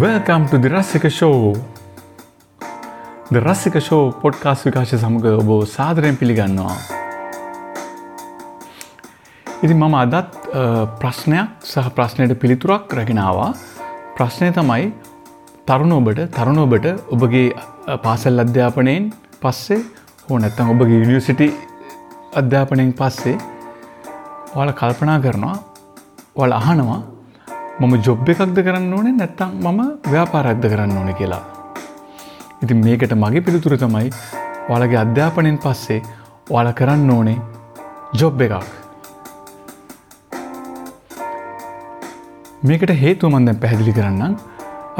Welcome to the Rasika Show. The Rasika Show podcast විකාශය සමඟ ඔබ සාදරයෙන් පිළිගන්නවා. ඉති මම අදත් ප්‍රශ්නයක් සහ ප්‍රශ්නයට පිළිතුරක් රැගෙනවා ප්‍රශ්නය තමයි තරුණ ඔබට තරුණ ඔබට ඔබගේ පාසල් අධ්‍යාපනයෙන් පස්සේ හෝ නැත්තම් ඔබගේ යනිසිටි අධ්‍යාපනයෙන් පස්සේ ඔයාල කල්පනා කරනවා වල අහනවා මම ජොබ් එකක්ද කරන්න ඕනේ නැත්තම් මම ව්‍යාපාරක්ද කරන්න ඕන කියලා. ඉතින් මේකට මගේ පිළිතුර තමයි ඔයාලගේ අධ්‍යාපනයෙන් පස්සේ ඔයාල කරන්න ඕනේ ජොබ් එකක්. මේකට හේතුව මන්දැන් පැහැදිලි කරන්නම්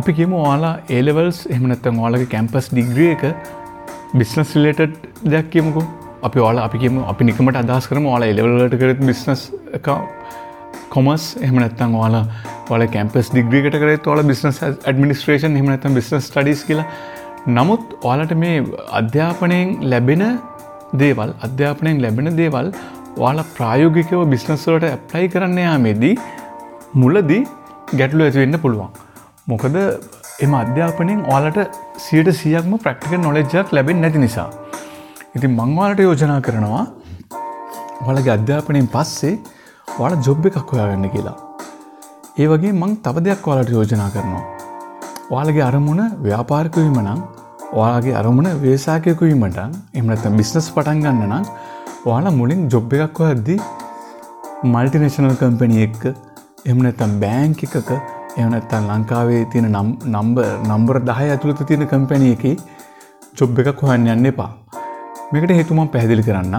අපි කියමු ඔයාලා ඒලවල්ස් එහමනත්තම් ඔයාලගේ කැම්පස් ඩිග්‍රිය එක බිස්නස් රිලේටඩ් දෙයක් කියමුකු අපි ඔයාලා අපි කියමු අපි නිකමට අදස් කරම ඔයාලා එලවලට කරත් බිස්නස් කොමස් එහම නැත්තං ඔයාලා ඔල කැම්පස් ඩිග්‍රිකට කරත් ඔල බිස්නස් ඇඩමිනිස්ට්‍රේෂන් හමනත බිස්නස් ටඩිස් කියලා නමුත් ඔයාලට මේ අධ්‍යාපනයෙන් ලැබෙන දේවල් අධ්‍යාපනයෙන් ලැබෙන දේවල් ඔයාලා ප්‍රායෝගිකව බිස්නස්වලට ඇප්ලයි කරන්න යාමේදී මුලදී ගැටලු ඇතිවෙන්න පුළුවන්. මොකද එම අධ්‍යාපනයෙන් ඔයාලට සියට සියක්ම ප්‍රක්ටික නොලෙජ්ජක් ලැබෙන් නැති නිසා. ඉතින් මංවාලට යෝජනා කරනවා ඔලගේ අධ්‍යාපනයෙන් පස්සේ වාල ජොබ් එකක් හොයාගන්න කියලා. ඒ වගේ මං තව දෙයක් ඔයාලට යෝජනා කරනවා. ඔයාලගේ අරමුණ ව්‍යාපාරකවීම නම් ඔයාගේ අරමුණ වේසාකයකුවීමට එමනත බිස්නස් පටන් ගන්න නම් ඔයාලා මුලින් ජොබ් එකක් හොයද්දී මල්ටිනේශනල් කම්පැනිය එක්ක එමනැතම් බෑංක එකක එවනැත්තන් ලංකාවේ තියෙන නම්බ නම්බර දහය ඇතුළත තියෙන කම්පැනිය එක ජොබ් එකක් හොයන්න යන්න එපා. මේකට හේතුමම් පැහැදිලි කරන්න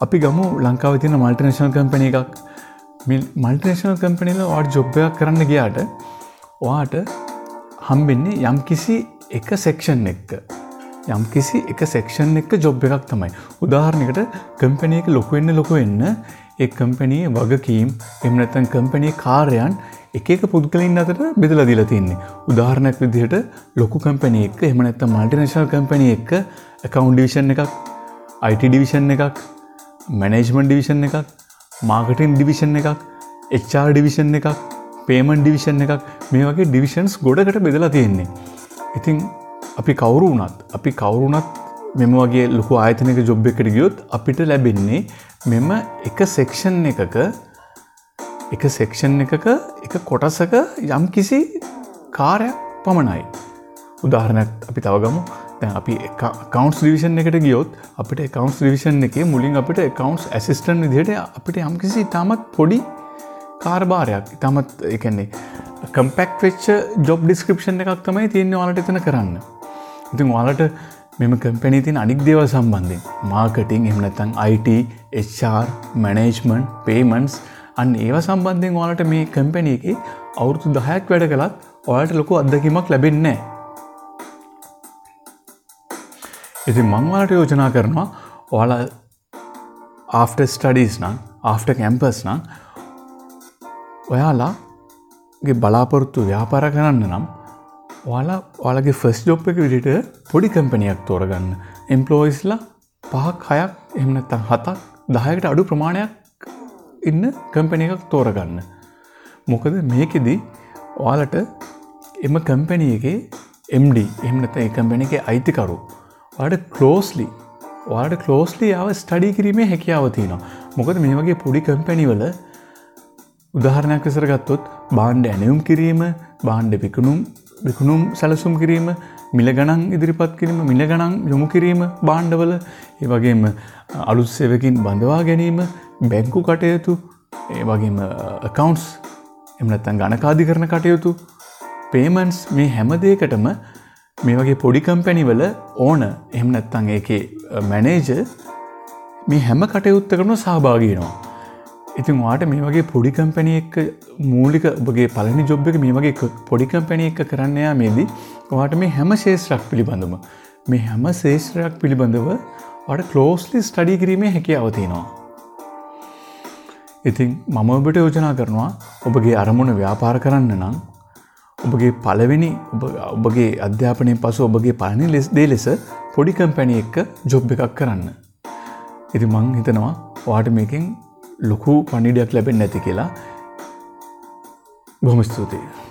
අපි ගමු ලංකාව තියෙන මල්ටිනේශනල් කම්පැනි එකක් මල්ටිනේශනල් කම්පනිල වාට ජොබ්බයක් කරන්න ගියාට වාට හම්බෙන්නේ යම් කිසි එක සෙක්ෂන් එක්ක. යම් කිසි එක සෙක්ෂන් එක ජොබ් එකක් තමයි. උදාහරණකට කම්පැනිය එක ලොකුවෙන්න ලොකු වෙන්න ඒ කම්පැනී වගකීම් එමනතන් කම්පැනී කාරයන් එක පුද්ගලින් අතට බෙදල දිල තින්නේ උදාහරණයක් විදිහට ලොකු කම්පැනි එක් එමනැත්ත මල්ටිනේශල් කම්පැනි එක්ක එකකවුන්් ඩිවිෂන් එකක් IT ඩිවිෂන් එකක් මැනේජ්මන් ඩිවිෂන් එකක් මාර්කටින් ඩිවිෂන් එකක් HR ඩිවිෂන් එකක් පේමන් ඩිවිෂන් එකක් මේ වගේ ඩිවිෂන්ස් ගොඩකට බෙදලා තියෙන්නේ. ඉතිං අපි කවුරු වනත් අපි කවුරුනත් මෙම වගේ ලොකු ආයතනක ජොබ් එකට ගියොත් අපිට ලැබෙන්නේ මෙම එක සෙක්ෂන් එකක එක සෙක්ෂන් එකක එක කොටසක යම් කිසි කාරයක් පමණයි. උදාහරණයක් අපි තවගමු අපි කවන්ස් ිවිෂන් එකට ගියොත් අපිට කවන්ස් ිවිෂන් එක මුලින් අපිට කවන්ස් ඇසිස්ටන් විදිහට අපිට යම්කිසි ඉතාමත් පොඩි කාර්භාරයක් ඉතාමත් එකන්නේ කම්පෙක්් වෙච්ච ජොබ් ඩිස්ක්‍රපෂන් එකක් තමයි තියන්නේ වාලට එතන කරන්න. ඉතින් වාලට මෙම කම්පැනි තින් අනික් දේව සම්බන්ධින් මාර්කටිං එමනතන් IT HR මැනේජ්මන්් පේමන්ස් අන්න ඒව සම්බන්ධයෙන් වාලට මේ කම්පැනි එක අවුරුතු දහයක් වැඩ කළත් ඔයාලට ලොකු අත්දකිමක් ලැබෙන්නේ ඉති මංවාලට යෝජනා කරනවා ඔයාලා ආෆ්ට ස්ටඩීස් නම් ආෆ්ට කැම්පස් නම් ඔයාලාගේ බලාපොරොත්තු ව්‍යාපාර කරන්න නම් ඔයාලා ඔයාලගේ ෆස් ජොප් එක විදිට පොඩි කම්පනයක් තෝරගන්න එම්පලෝයිස්ලා පහක් හයක් එමනත්තන් හතක් දහයකට අඩු ප්‍රමාණයක් ඉන්න කම්පැනි එකක් තෝරගන්න. මොකද මේකෙදී ඔයාලට එම කම්පැනියගේ MD එමනත එකම්පැනි එක අයිතිකරු වාට කලෝස්ලි වාට කලෝස්ලි ආව ස්ටඩි කිරීමේ හැකියාව තියෙනවා. මොකද මේ වගේ පොඩි කම්පැනිවල උදාහරණයක් විසර ගත්තොත් බාණ්ඩ ඇනයුම් කිරීම බාණ්ඩ විකුණුම් විකුණුම් සැලසුම් කිරීම මිල ගණන් ඉදිරිපත් කිරීම මිල ගණන් යොමු කිරීම බාණ්ඩවල ඒ වගේම අලුත් සෙවකින් බඳවා ගැනීම බැංකු කටයුතු ඒ වගේම කකවන්ස් එමනත්තන් ගණකාදි කරන කටයුතු පේමන්ස් මේ හැමදේකටම මේ වගේ පොඩි කම්පැනිවල ඕන එහම නැත්තං ඒක මැනේජ මේ හැම කටයුත්තකරන සහභාගයනවා. ඉතින් වාට මේ වගේ පොඩි කම්පැනි එක් මූලික ඔබගේ පලනි ජොබ් එක මේ වගේ පොඩි කම්පැනි එක කරන්නයා මේදී වාට මේ හැම ශේෂත්‍රක් පිළිබඳම මේ හැම ශේෂත්‍රයක් පිළිබඳව වට කලෝස්ලි ස්ටඩි කිරීමේ හැකි අවතිනවා. ඉතින් මම ඔබට යෝජනා කරනවා ඔබගේ අරමුණ ව්‍යාපාර කරන්න නම් ඔබගේ පලවෙනි ඔබගේ අධ්‍යාපනය පසු ඔබගේ පලනි ලෙස් දේ ලෙස පොඩි කම්පැනි එක්ක ජොබ් එකක් කරන්න. ඉති මං හිතනවා වාට මේකින් ලොකු පණිඩයක් ලැබෙන් නැති කියලා බොහොම ස්තුතියි.